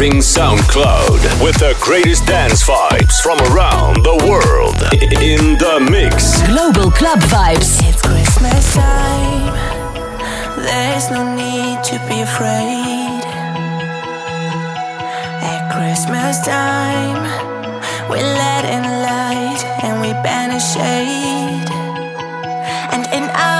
surfing SoundCloud with the greatest dance vibes from around the world in the mix. Global Club Vibes. It's Christmas time. There's no need to be afraid. At Christmas time, we let in light and we banish shade. And in our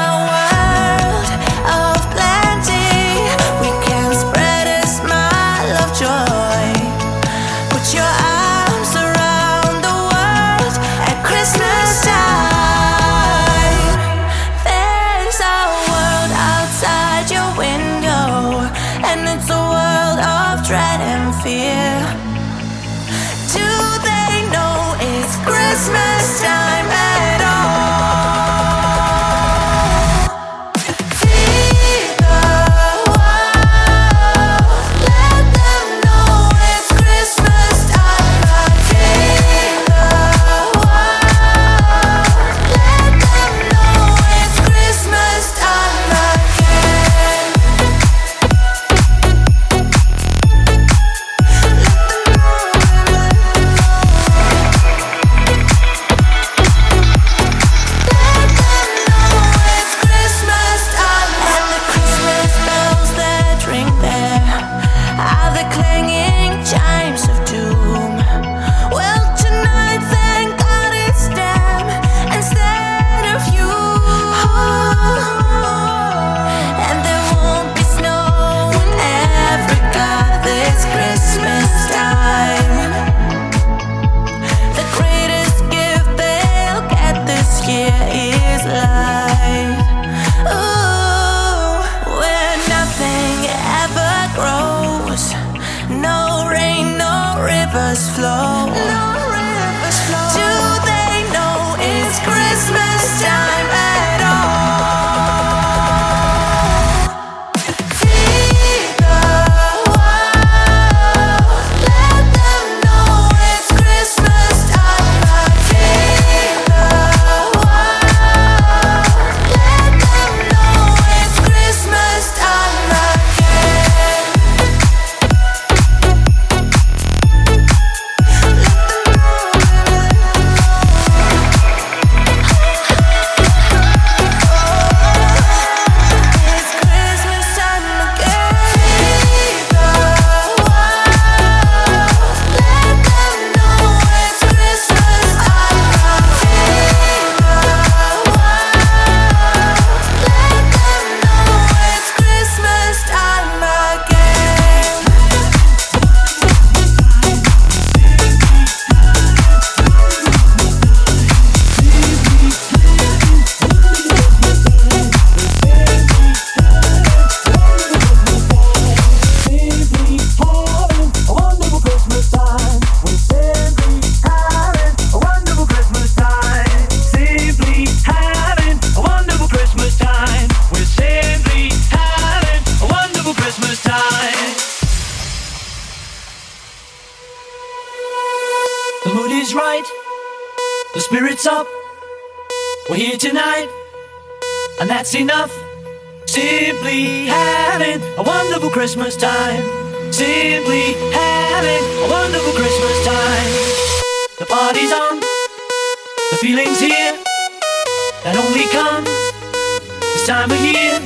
this time of year.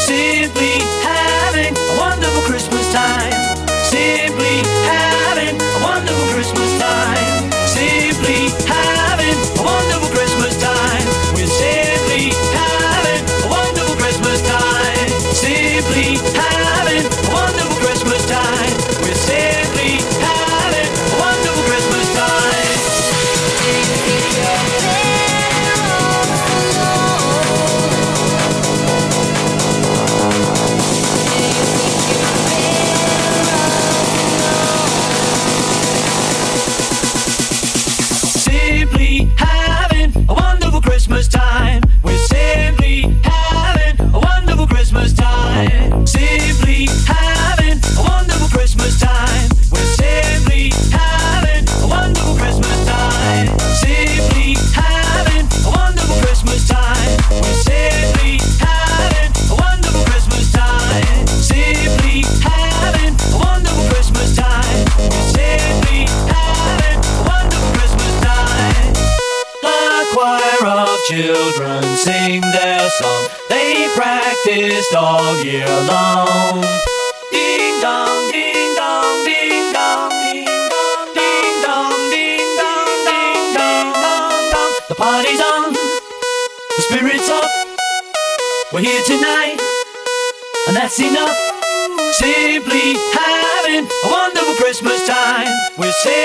Simply having a wonderful Christmas time. Simply exist all year long. Ding dong, ding dong, ding dong, ding dong, ding dong, ding dong, ding dong, dong. The party's on, the spirit's up. We're here tonight, and that's enough. Simply having a wonderful Christmas time. We're.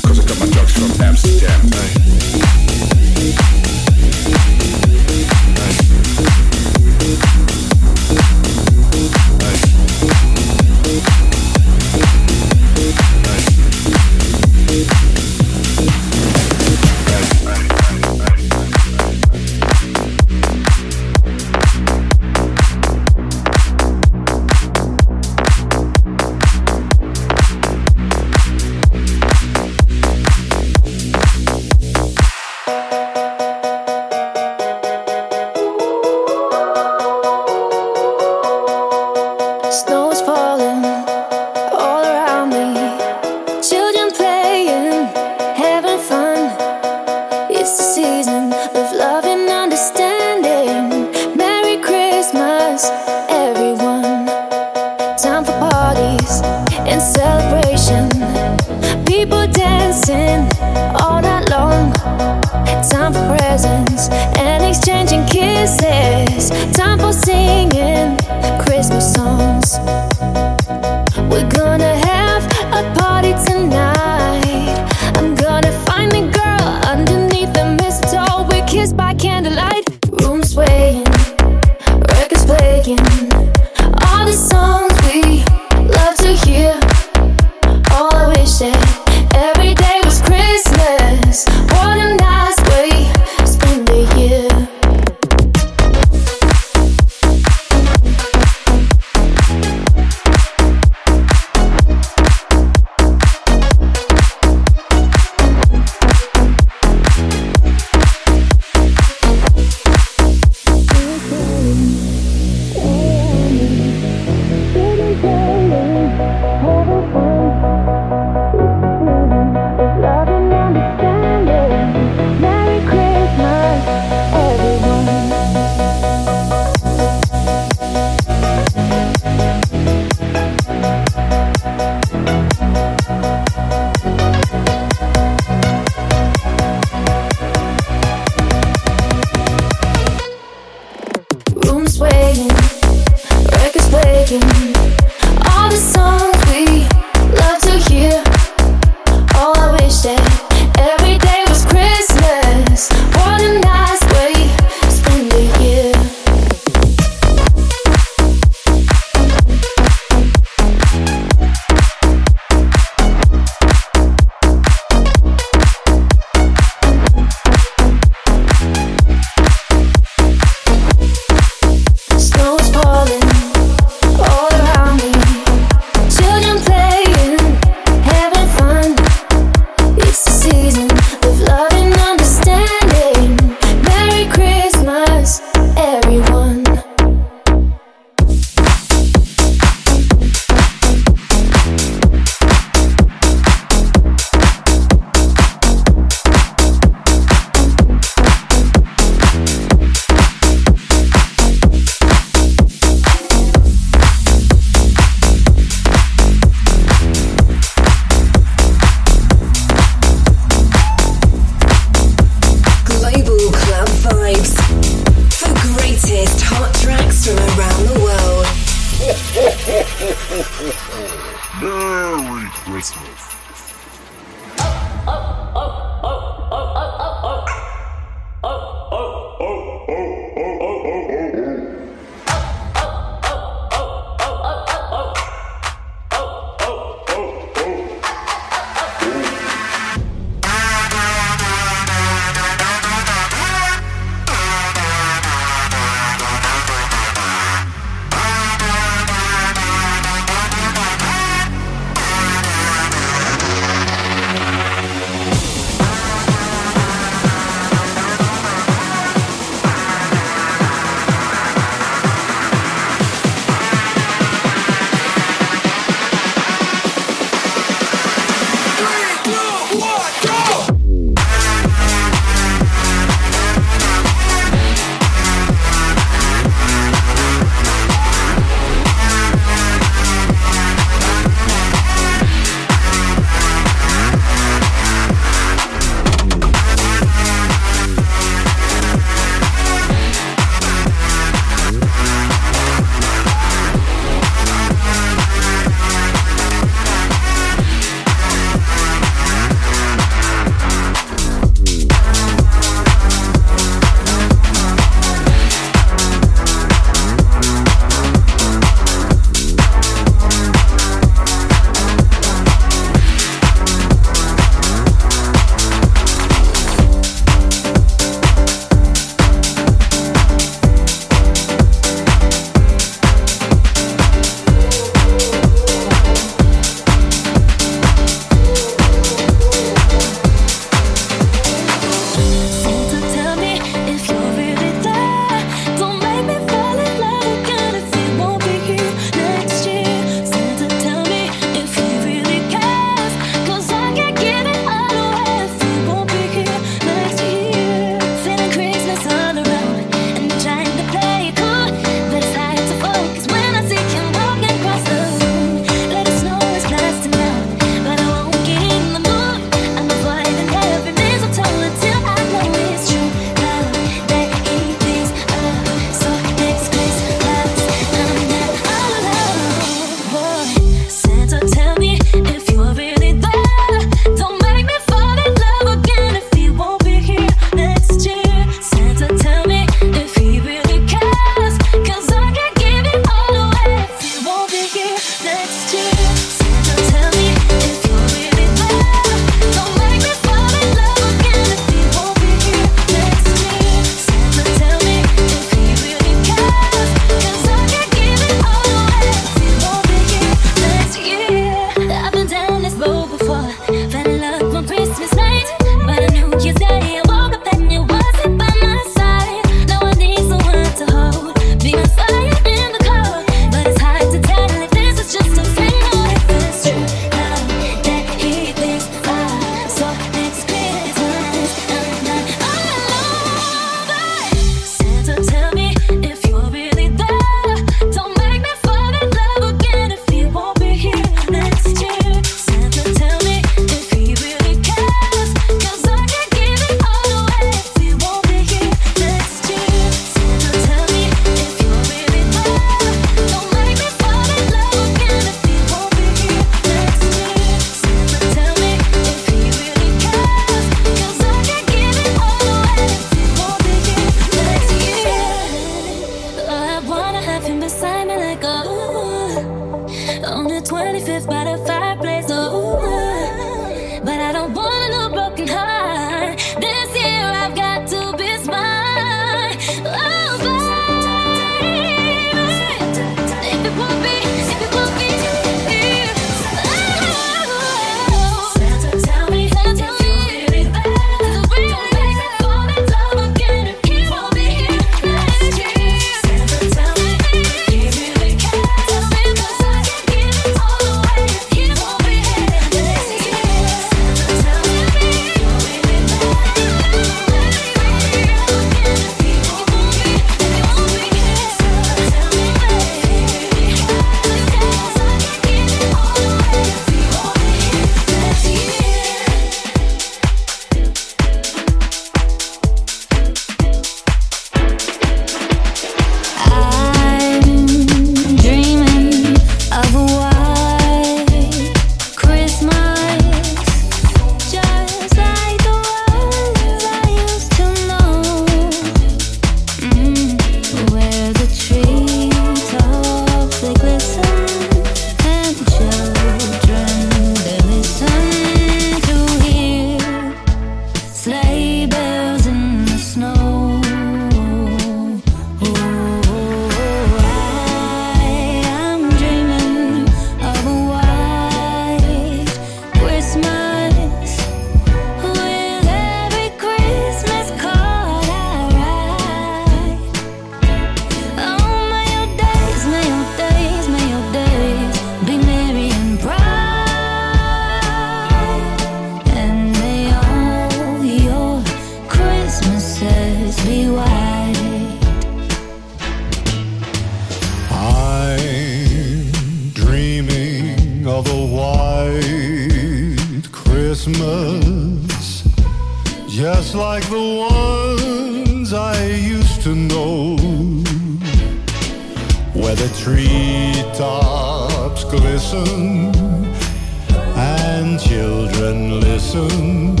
Listen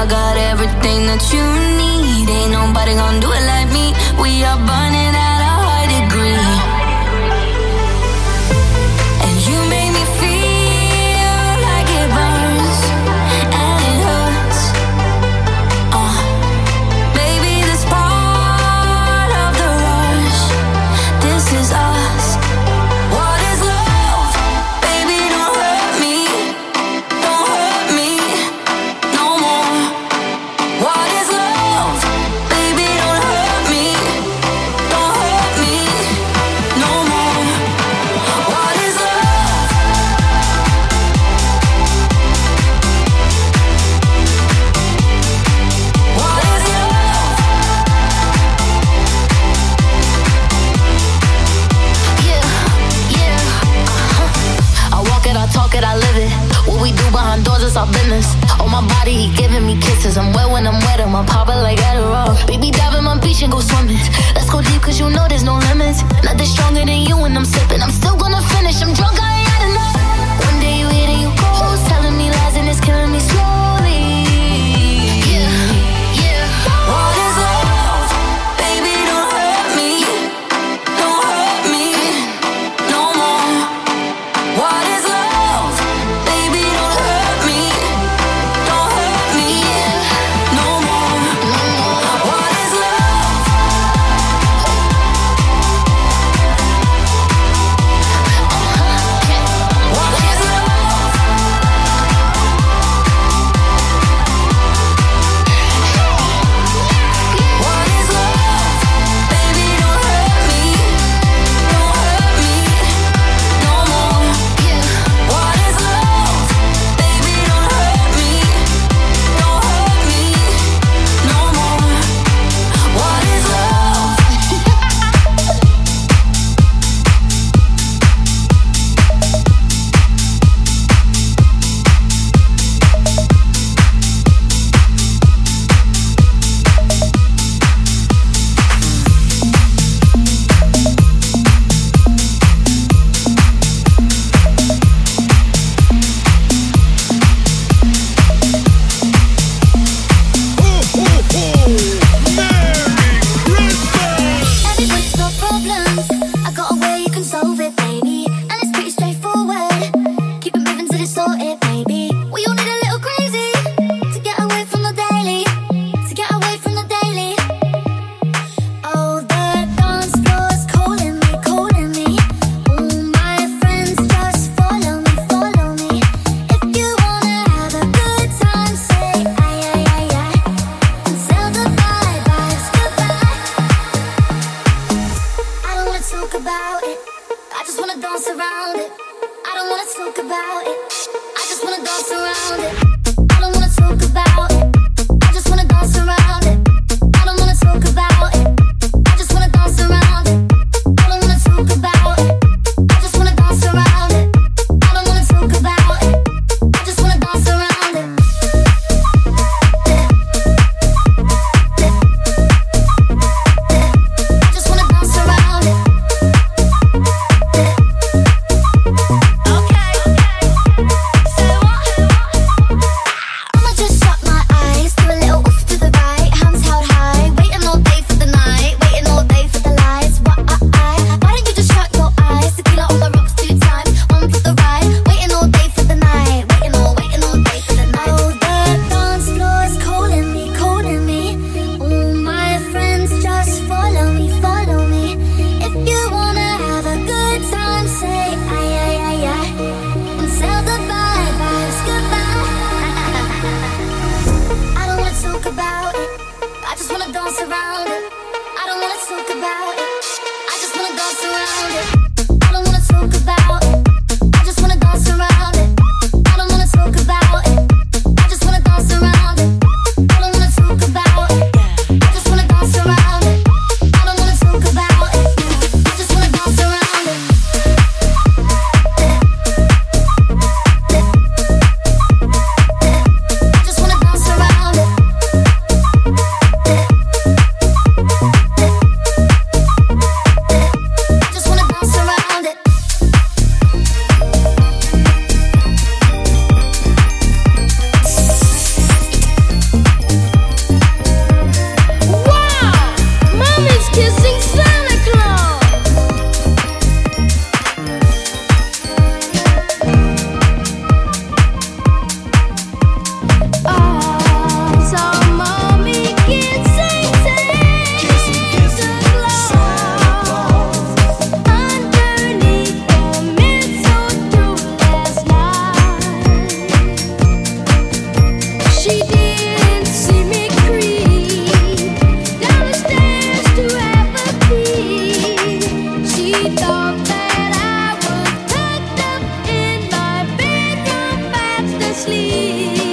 I got everything that you need. Ain't nobody gonna do it like me. We are burning. 你。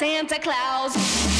Santa Claus.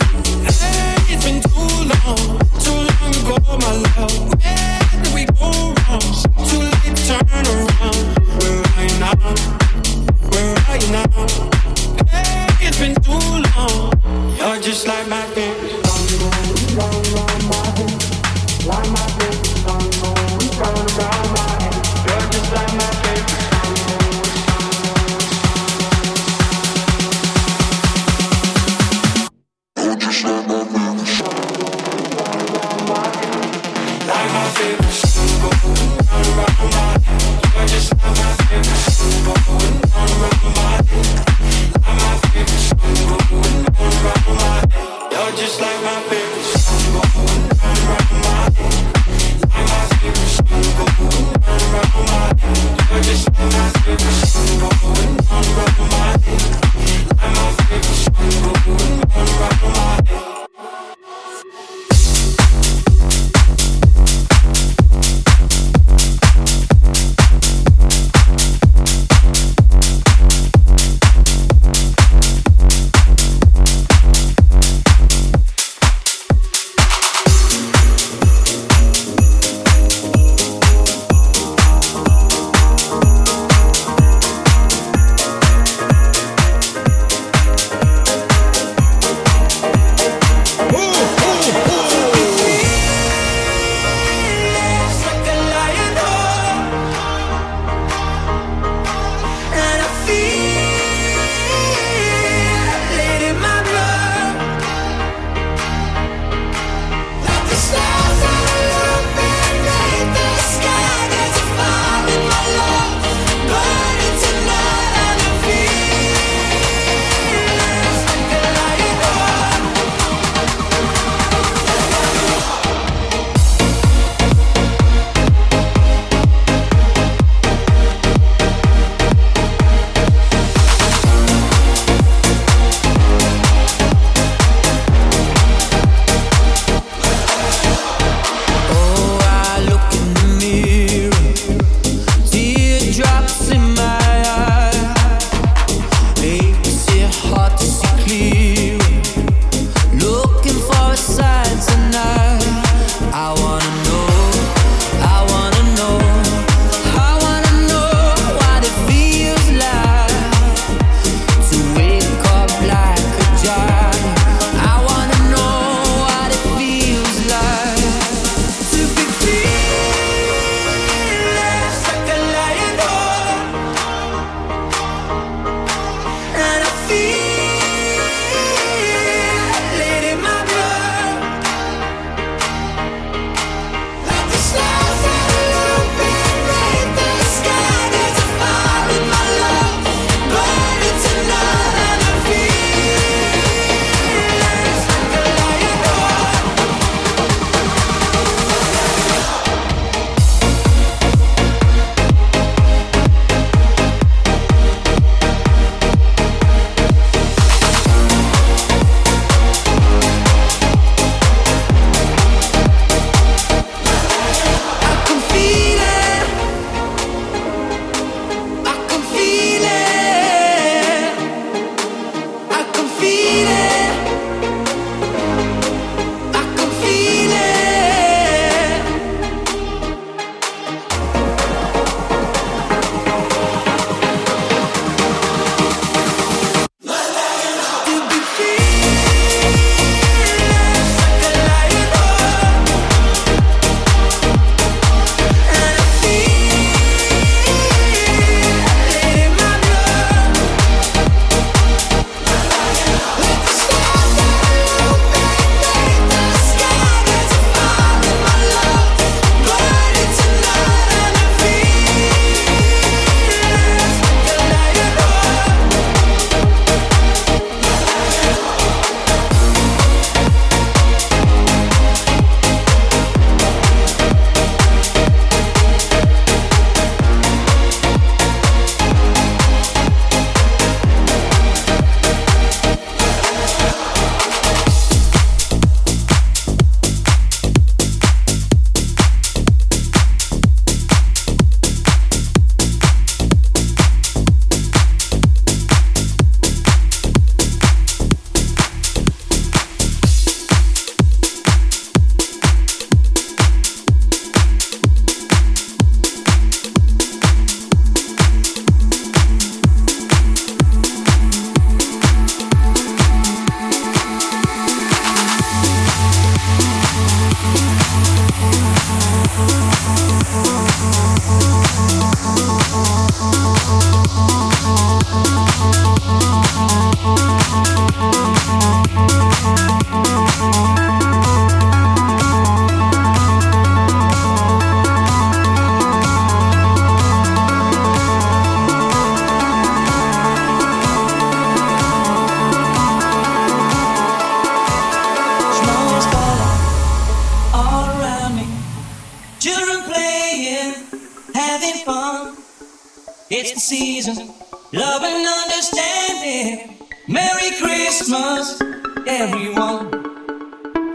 It's the season, love and understanding. Merry Christmas, everyone.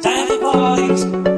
Time for parties.